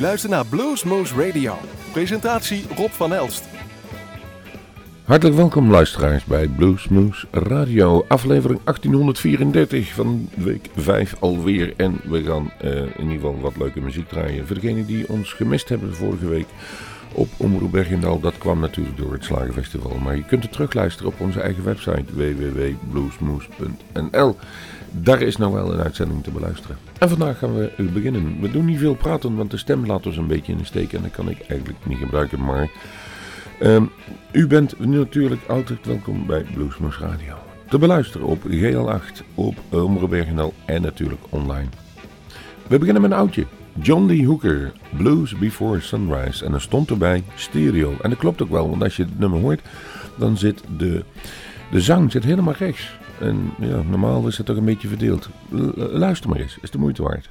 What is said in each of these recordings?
U luistert naar Bluesmoose Radio. Presentatie Rob van Elst. Hartelijk welkom luisteraars bij Bluesmoose Radio, aflevering 1834 van week 5 alweer. En we gaan uh, in ieder geval wat leuke muziek draaien. Voor degenen die ons gemist hebben vorige week op Omroep Bergendal, dat kwam natuurlijk door het Slagenfestival. Maar je kunt het terugluisteren op onze eigen website www.bluesmoose.nl. Daar is nou wel een uitzending te beluisteren. En vandaag gaan we beginnen. We doen niet veel praten, want de stem laat ons een beetje in de steek en dat kan ik eigenlijk niet gebruiken. Maar um, u bent natuurlijk altijd welkom bij Bluesmoes Radio. Te beluisteren op GL8, op Omroebergendal en natuurlijk online. We beginnen met een oudje. John D. Hooker, Blues Before Sunrise. En er stond erbij stereo. En dat klopt ook wel, want als je het nummer hoort, dan zit de, de zang zit helemaal rechts. En ja, normaal is het toch een beetje verdeeld. luister maar eens, is de moeite waard.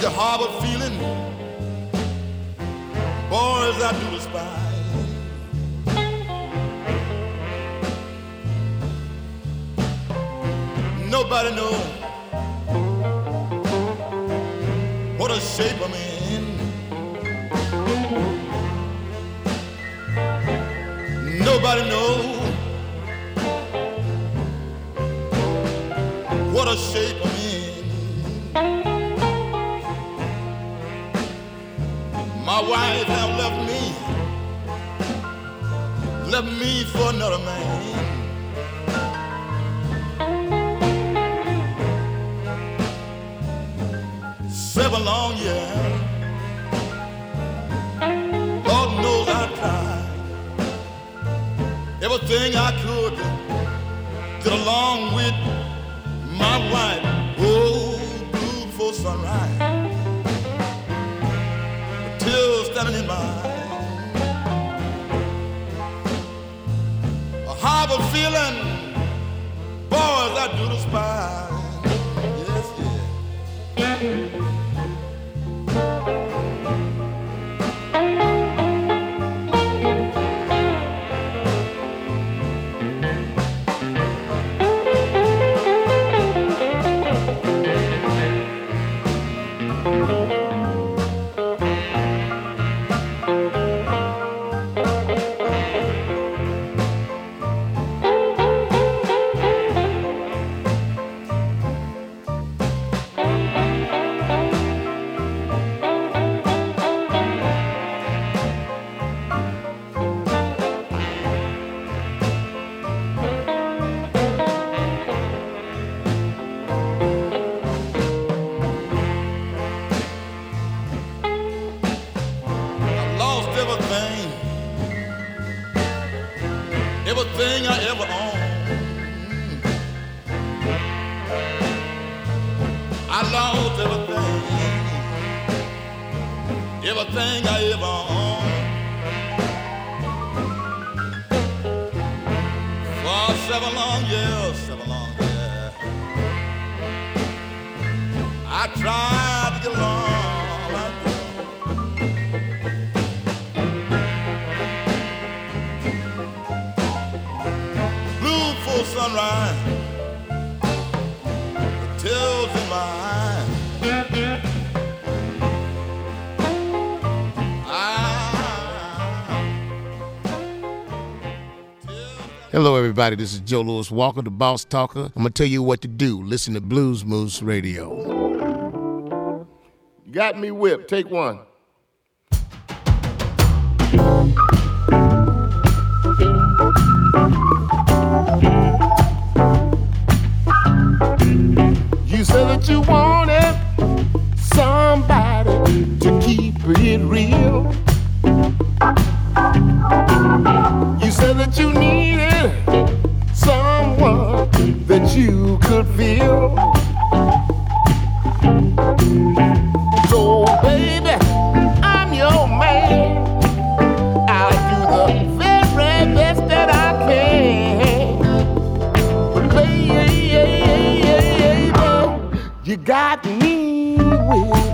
such a feeling. Boys, I do despise. Nobody knows what a shape I'm in. Nobody knows what a shape. wife have left me, left me for another man. Seven long years, Lord knows I tried everything I could to along with my wife. Oh, beautiful sunrise. Till Hello, everybody. This is Joe Louis Walker, the Boss Talker. I'm to tell you what to do. Listen to Blues Moose Radio. Got me whipped. Take one. got me with.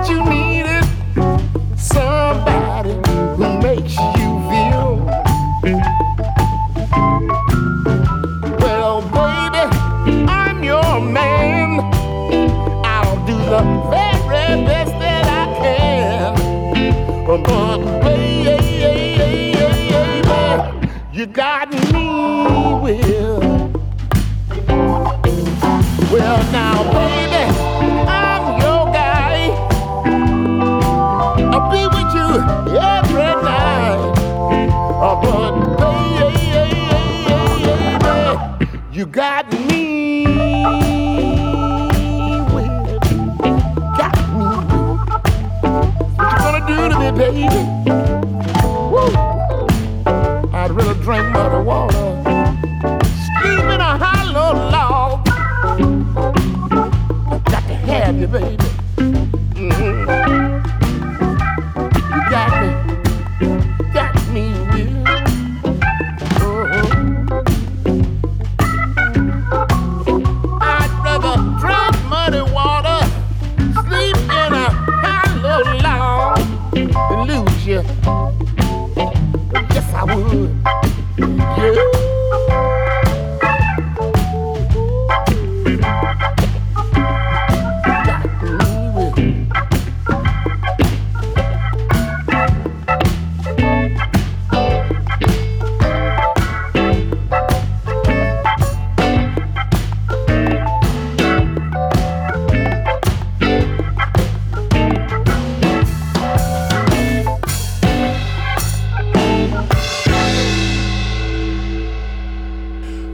Would. Yeah.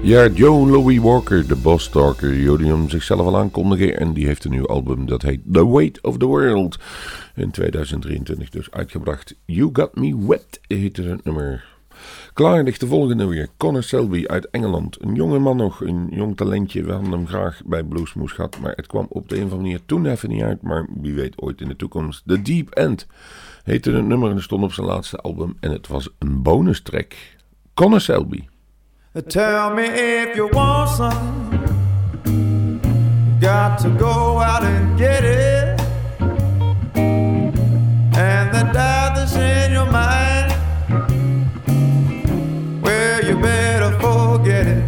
Ja, Joe Louis Walker, de Boss Talker, jullie hem zichzelf al aankondigen. En die heeft een nieuw album dat heet The Weight of the World. In 2023 dus uitgebracht. You Got Me Wet heette het nummer. Klaar ligt de volgende weer. Connor Selby uit Engeland. Een jonge man nog, een jong talentje. We hadden hem graag bij Bluesmoes gehad. Maar het kwam op de een of andere manier toen even niet uit. Maar wie weet ooit in de toekomst. The Deep End heette het nummer en stond op zijn laatste album. En het was een bonus track. Connor Selby. Tell me if you want some. Got to go out and get it. And the doubt that's in your mind, well, you better forget it.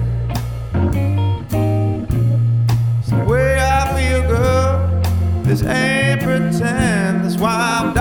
It's the way I feel, girl. This ain't pretend. That's why I'm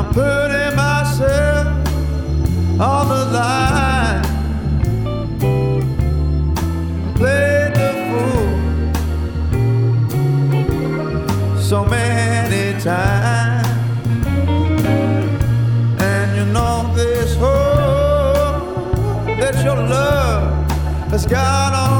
I'm putting myself on the line. Played the fool so many times. And you know this hope that your love has got on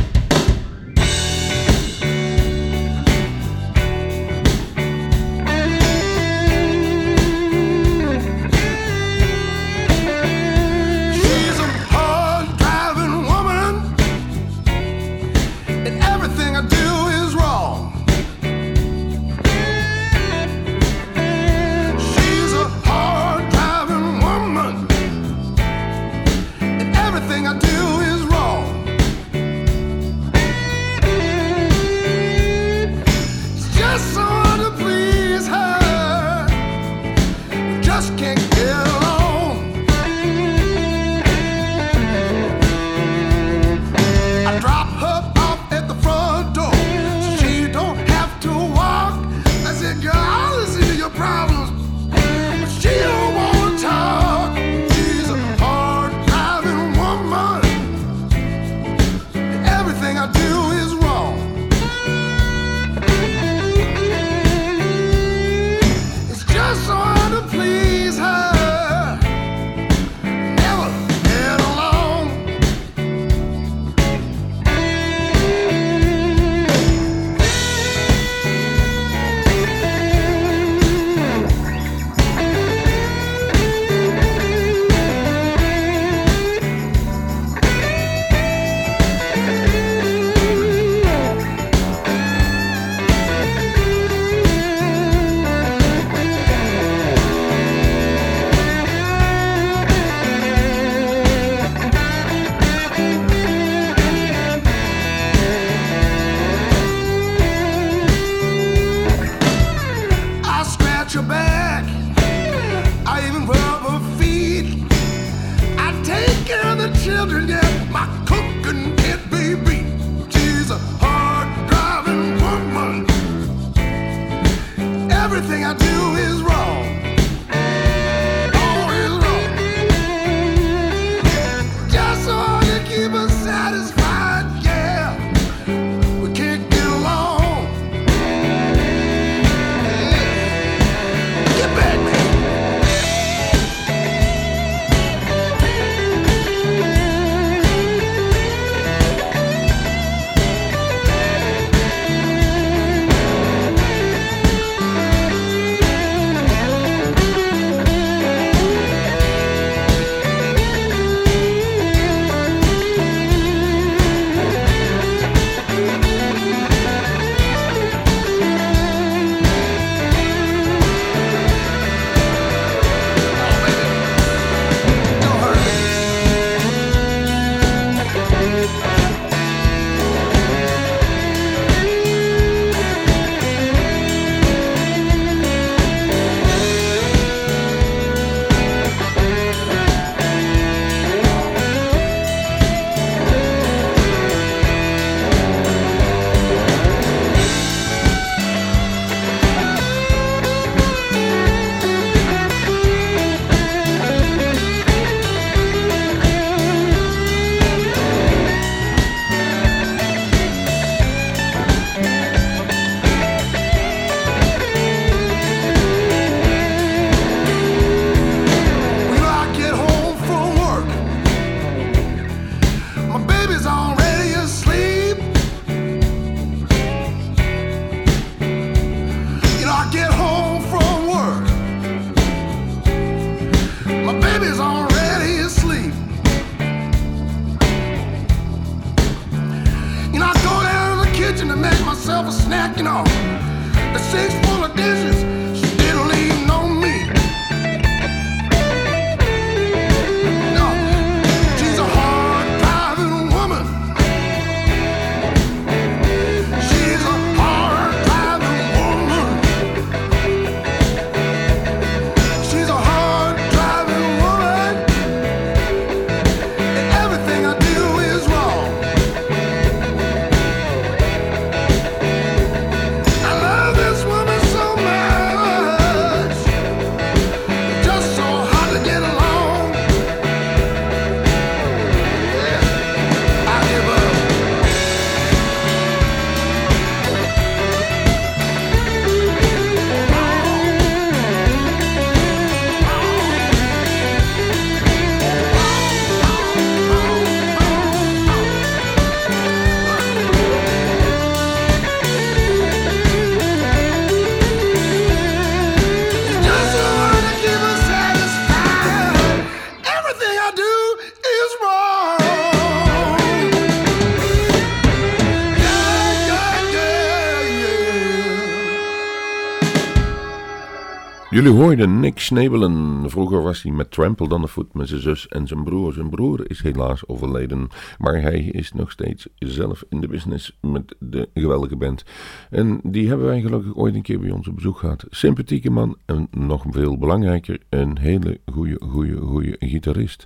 Jullie hoorden Nick Snebelen. Vroeger was hij met Trampled Underfoot met zijn zus en zijn broer. Zijn broer is helaas overleden. Maar hij is nog steeds zelf in de business met de geweldige band. En die hebben wij gelukkig ooit een keer bij ons op bezoek gehad. Sympathieke man en nog veel belangrijker, een hele goede, goede, goede gitarist.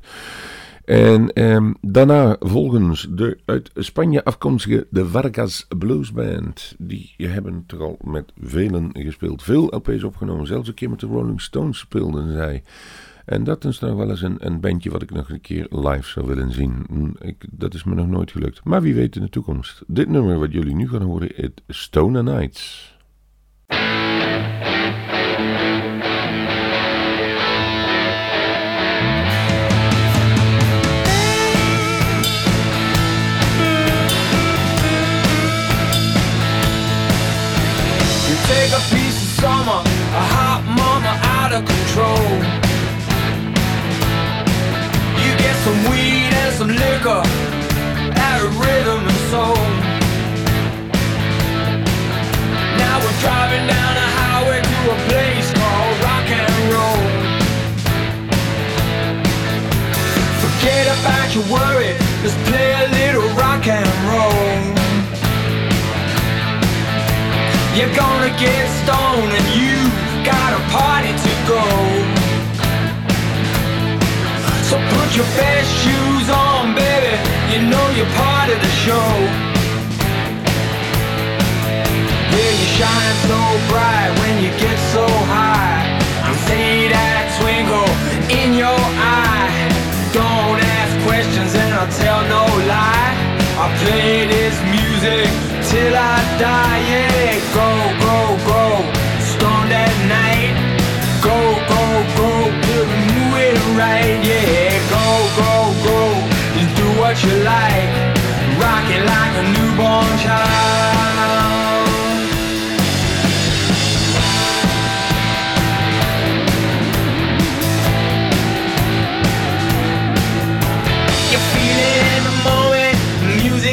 En ehm, daarna volgens de uit Spanje afkomstige de Vargas Blues Band. Die hebben toch al met velen gespeeld. Veel LP's opgenomen. Zelfs een keer met de Rolling Stones speelden zij. En dat is nou wel eens een, een bandje wat ik nog een keer live zou willen zien. Mm, Ik, dat is me nog nooit gelukt. Maar wie weet in de toekomst. Dit nummer wat jullie nu gaan horen is Stoner Nights. Take a piece of summer, a hot mama out of control. You get some weed and some liquor, out of rhythm and soul. Now we're driving down a highway to a place called rock and roll. Forget about your worry, let's play a little rock and roll. You're gonna get stoned and you got a party to go. So put your best shoes on, baby. You know you're part of the show. Yeah, you shine so bright when you get so high. I see that twinkle in your eye. Don't ask questions and I'll tell no lie. I play this music till I die. Yeah, go, go, go. Stoned at night. Go, go, go. Till we move it right. Yeah, go, go, go. Just do what you like. Rock it like a newborn child.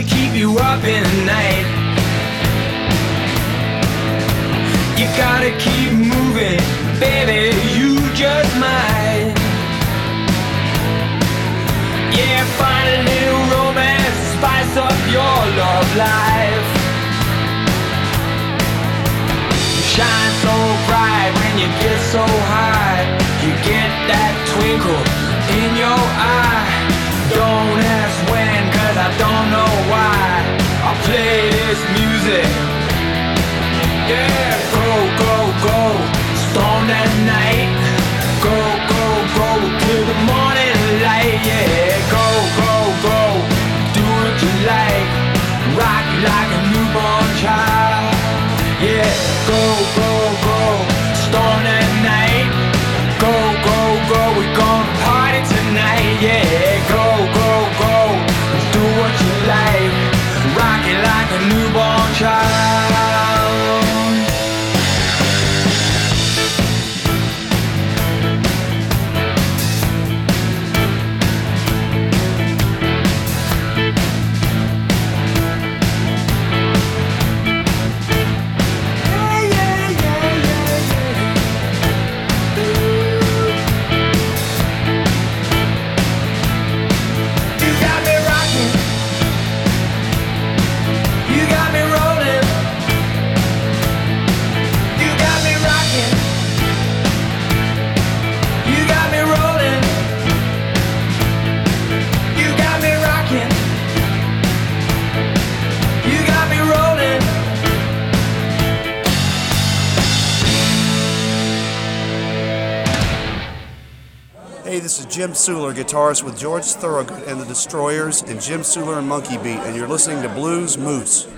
Keep you up in the night. Gotta keep moving, baby, you just might. Yeah, find a little romance, spice up your love life. Shine so Jim Suhler, guitarist with George Thorogood and the Destroyers, and Jim Suhler and Monkey Beat, and you're listening to Blues Moose.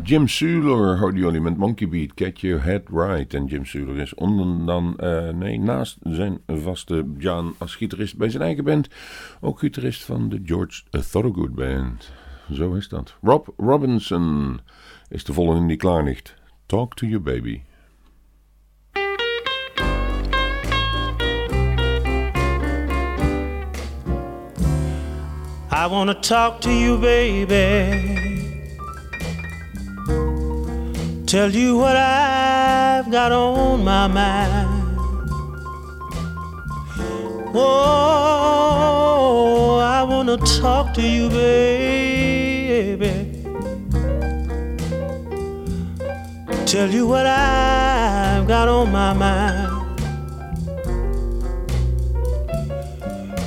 Jim Suler houden jullie met Monkey Beat, Get Your Head Right. En Jim Suler is onder dan, uh, nee, naast zijn vaste Jan als gitarist bij zijn eigen band, ook gitarist van de George Thorogood Band. Zo is dat. Rob Robinson is de volgende die klaar ligt. Talk to your baby. I wanna talk to you, baby. Tell you what I've got on my mind. Oh, I wanna talk to you, baby. Tell you what I've got on my mind.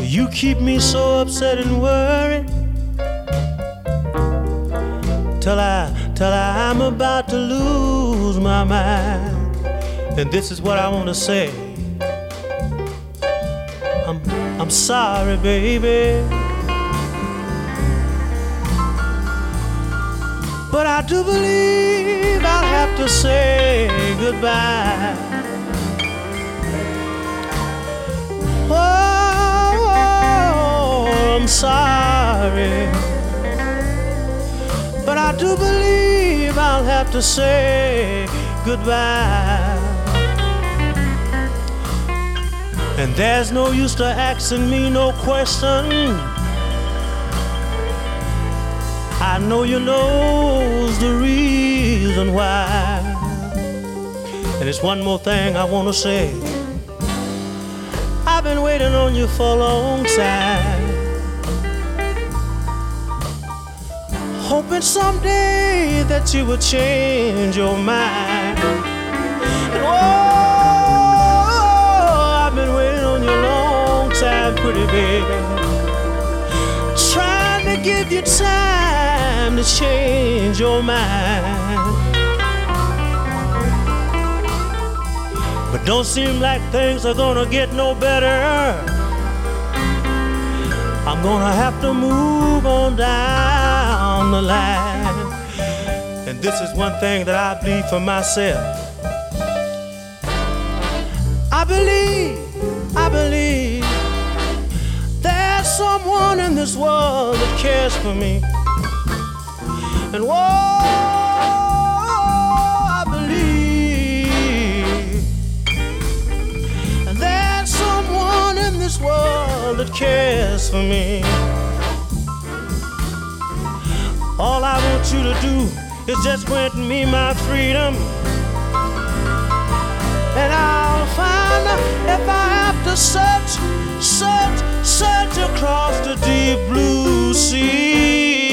You keep me so upset and worried till I till I'm about lose my mind. And this is what I want to say. I'm I'm sorry, baby. But I do believe I'll have to say goodbye. Oh, I'm sorry. But I do believe I'll have to say goodbye. And there's no use to asking me no question. I know you knows the reason why. And it's one more thing I wanna say. I've been waiting on you for a long time. Hoping someday that you would change your mind. And oh, I've been waiting on you a long time, pretty baby. Trying to give you time to change your mind. But don't seem like things are gonna get no better. I'm gonna have to move on down the line. And this is one thing that I believe for myself. I believe, I believe there's someone in this world that cares for me. And whoa, I believe there's someone in this world that cares for me. All I want you to do is just grant me my freedom. And I'll find if I have to search, search, search across the deep blue sea.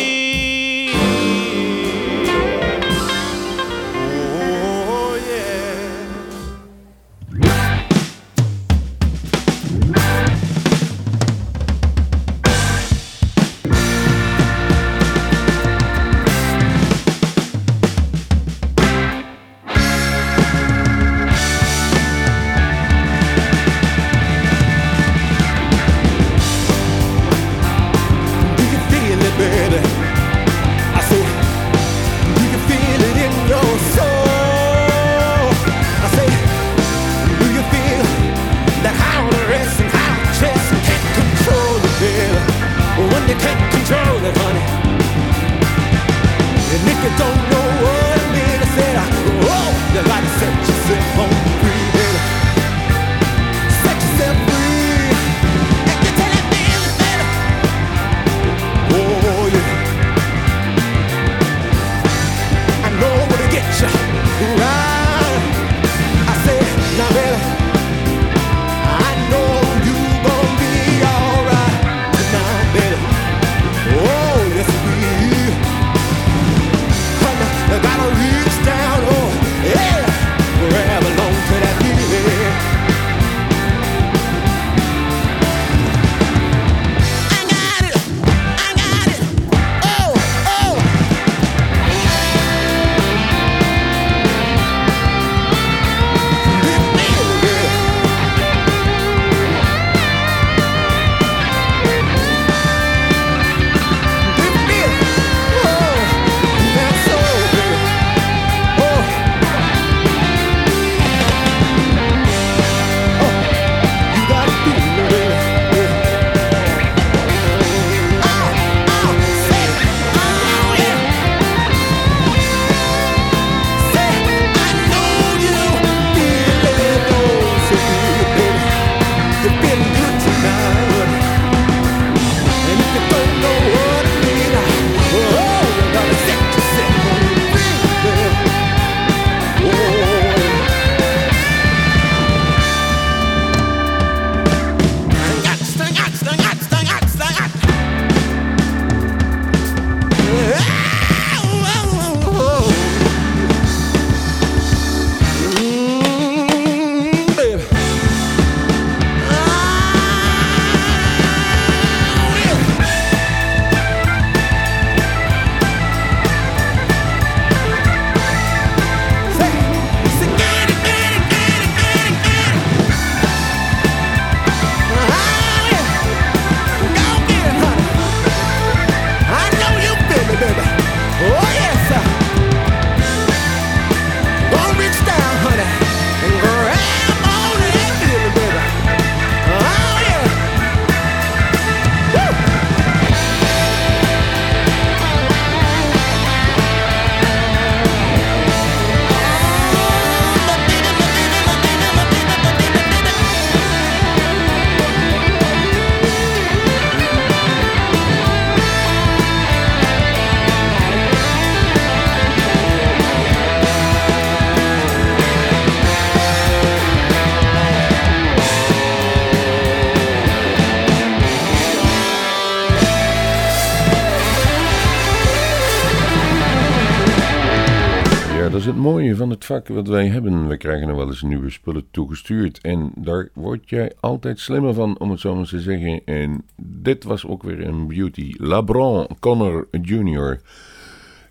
Vak wat wij hebben. We krijgen nog wel eens nieuwe spullen toegestuurd. En daar word jij altijd slimmer van, om het zo maar te zeggen. En dit was ook weer een beauty. LeBron Connor Jr.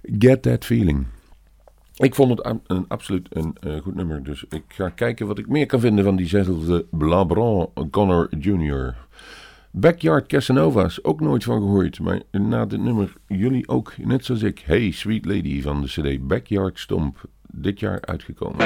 Get That Feeling. Ik vond het een, absoluut een eh, goed nummer. Dus ik ga kijken wat ik meer kan vinden van diezelfde LeBron Connor Jr. Backyard Casanova's, ook nooit van gehoord. Maar na dit nummer, jullie ook, net zoals ik. Hey Sweet Lady van de CD Backyard Stomp. Dit jaar uitgekomen.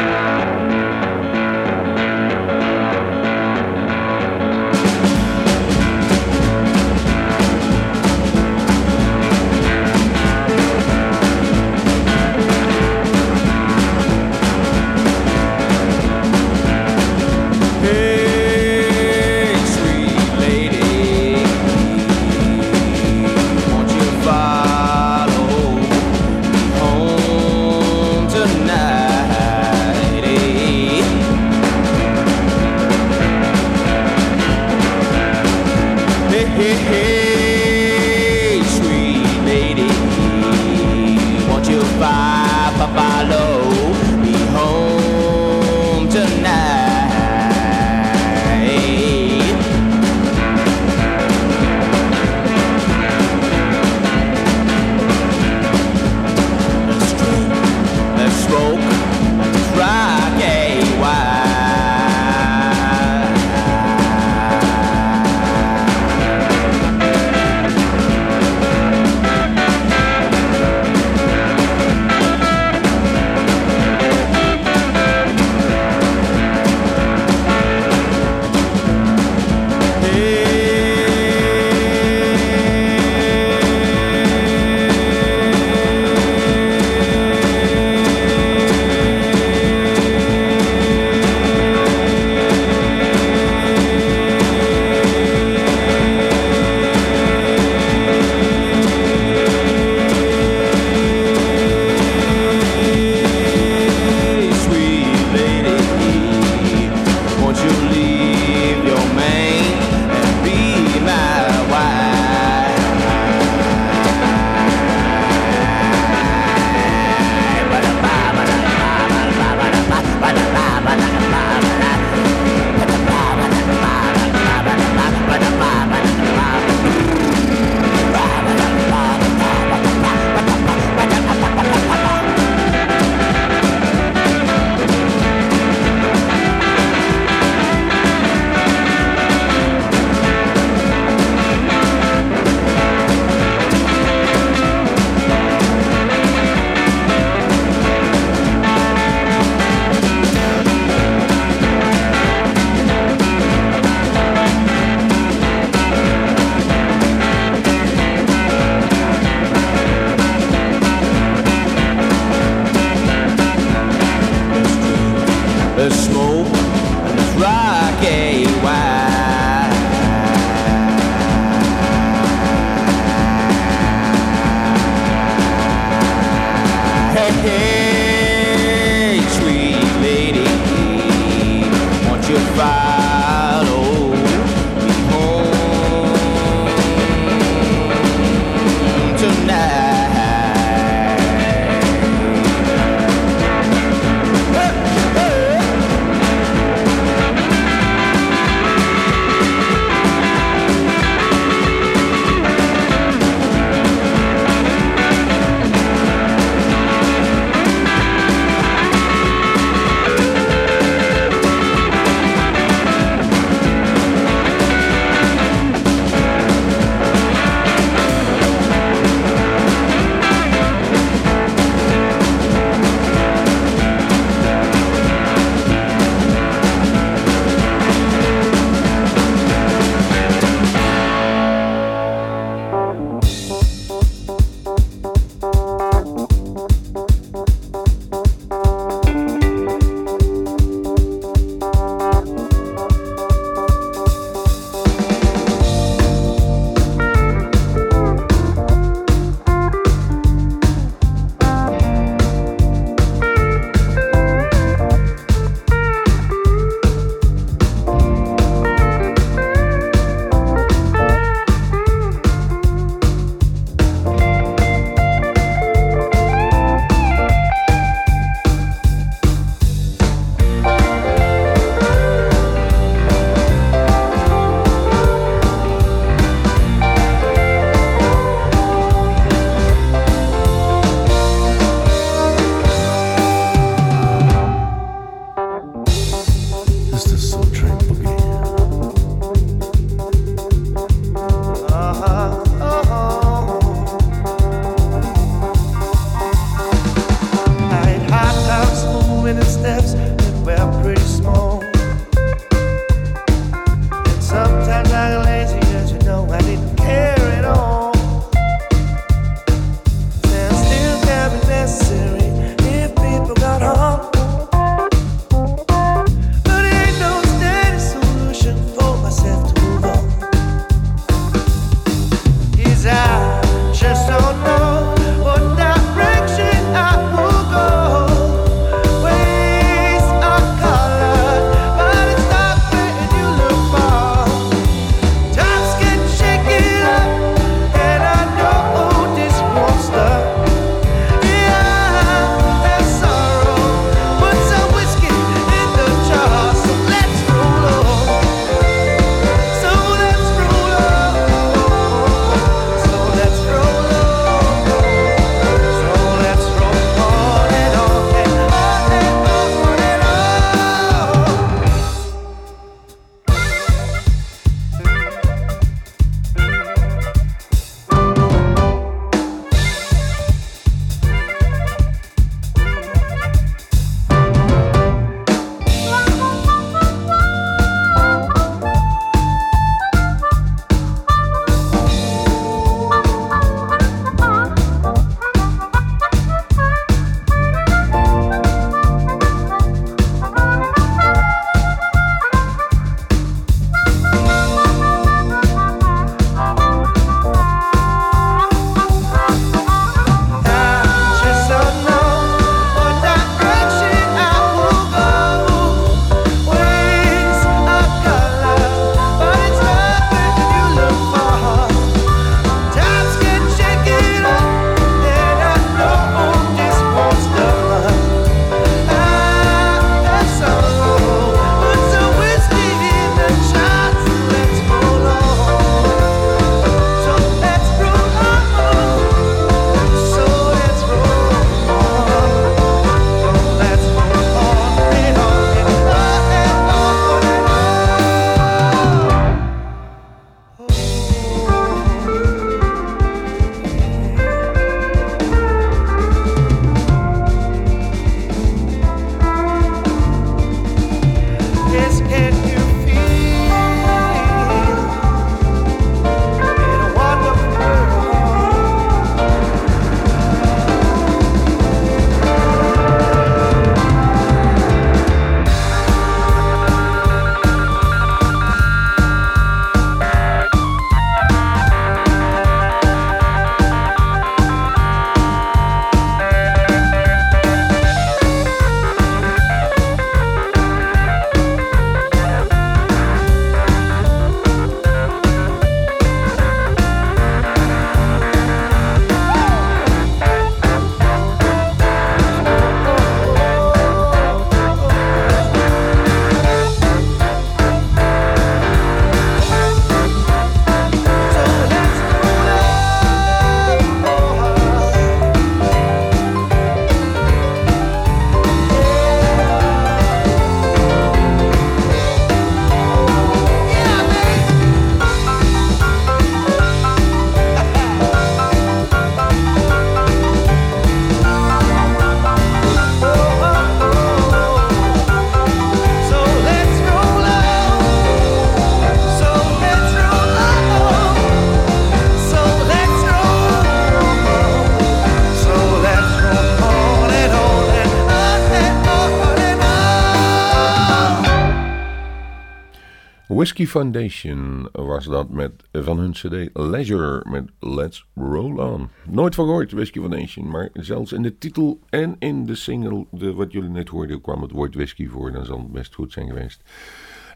Whiskey Foundation was dat met, van hun cd Leisure met Let's Roll On. Nooit van gehoord, Whiskey Foundation, maar zelfs in de titel en in de single, de, wat jullie net hoorden, kwam het woord whisky voor. Dan zal het best goed zijn geweest.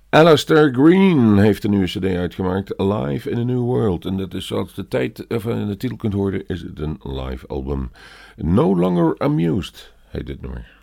Alistair Green heeft een nieuwe cd uitgemaakt, Live in a New World. En dat is zoals de, tijd, of in de titel kunt horen, is het een live album. No Longer Amused heet dit nummer.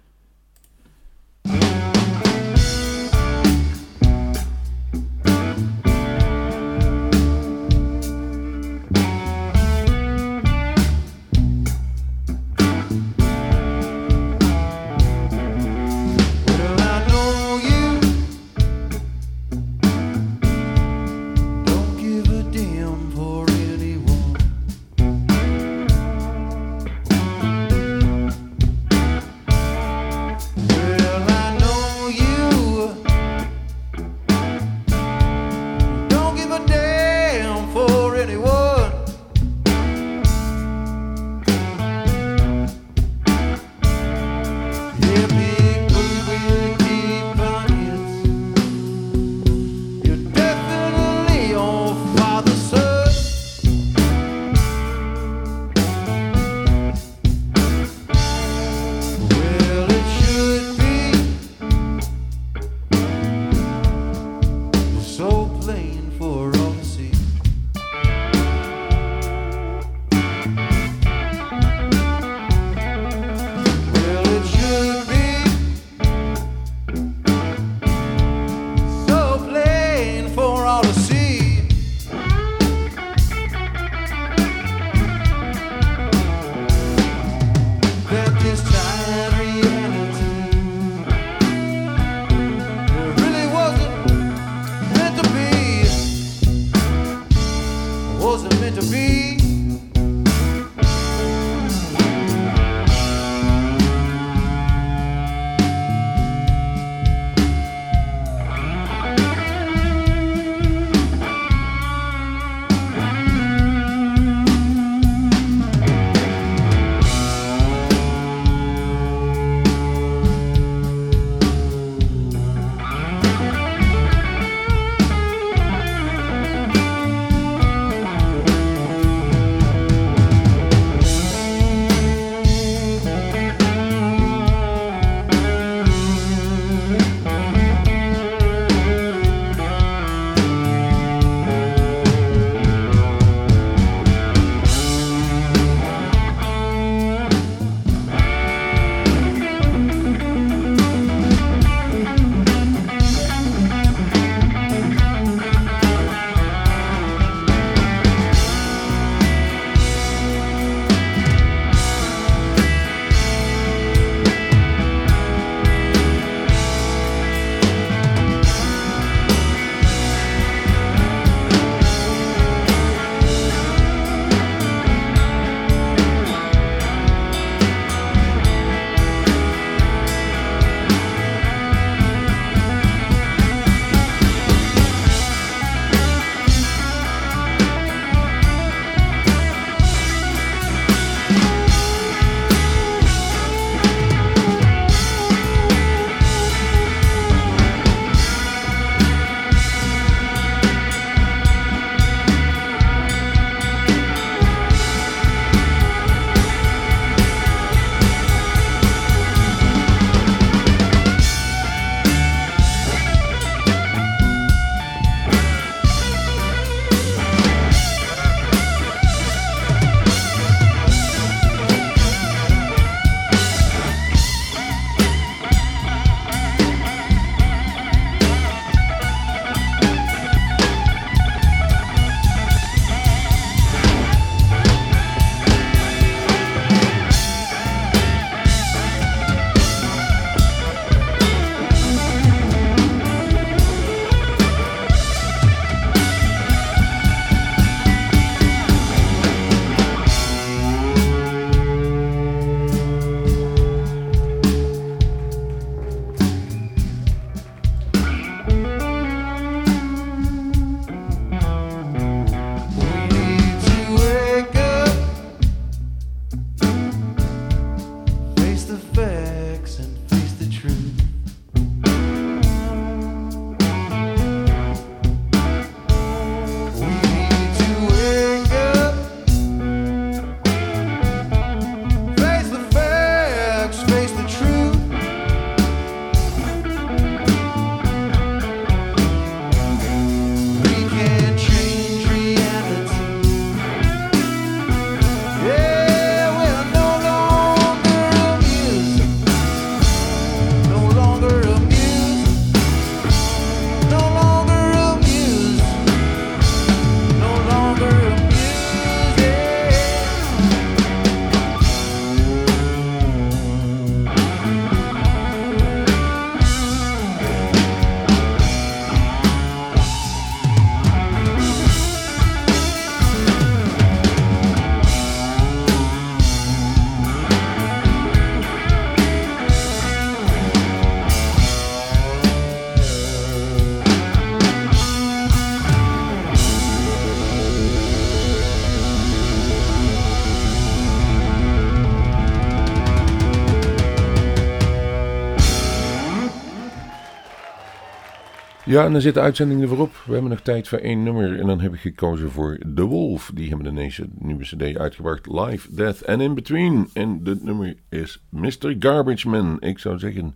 Ja, en dan zit de uitzending er voorop. We hebben nog tijd voor één nummer. En dan heb ik gekozen voor The Wolf. Die hebben de nieuwe CD uitgebracht. Live, Death and In Between. En dit nummer is Mr. Garbage Man. Ik zou zeggen,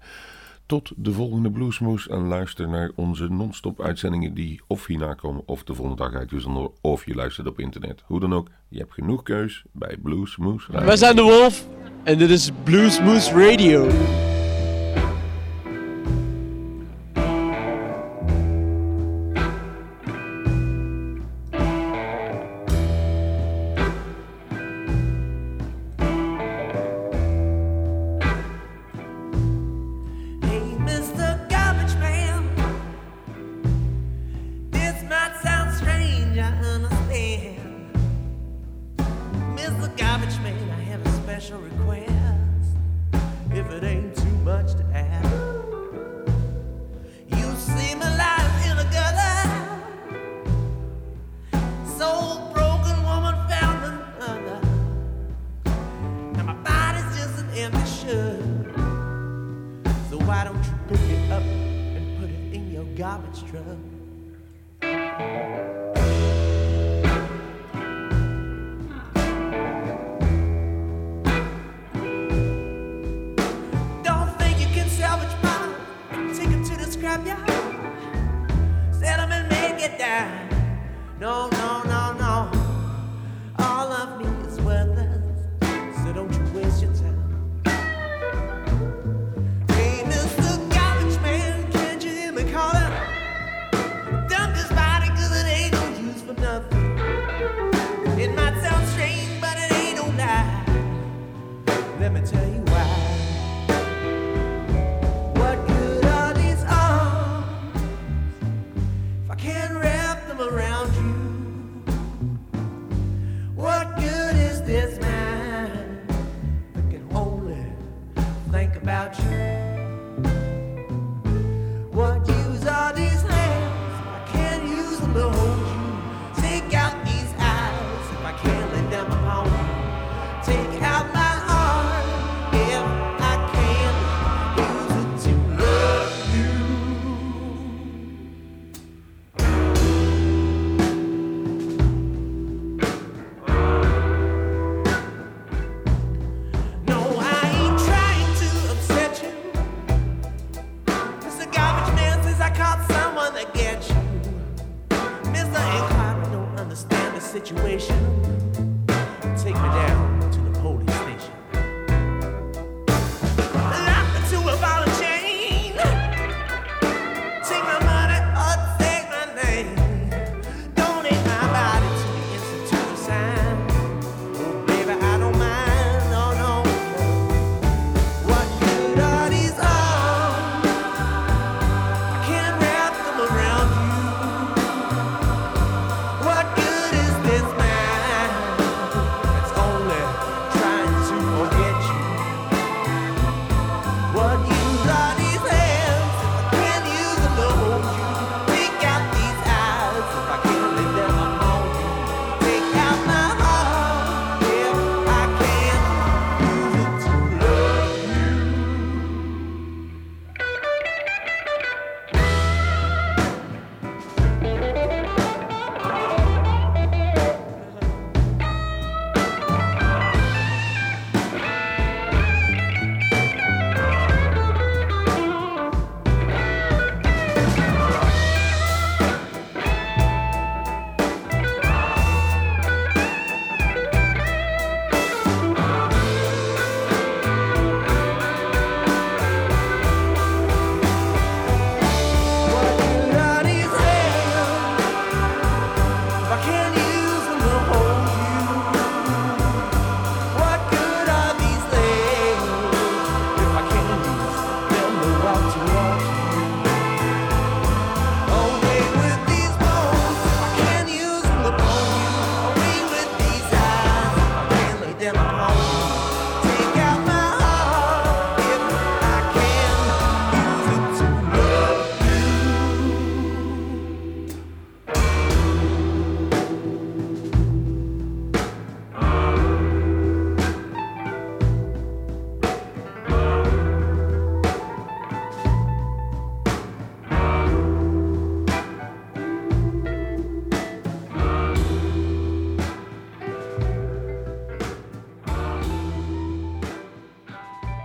tot de volgende Bluesmoes. En luister naar onze non-stop uitzendingen die of hierna komen of de volgende dag uitgezonden Of je luistert op internet. Hoe dan ook, je hebt genoeg keus bij Bluesmoes. Wij zijn The Wolf en dit is Bluesmoes Radio.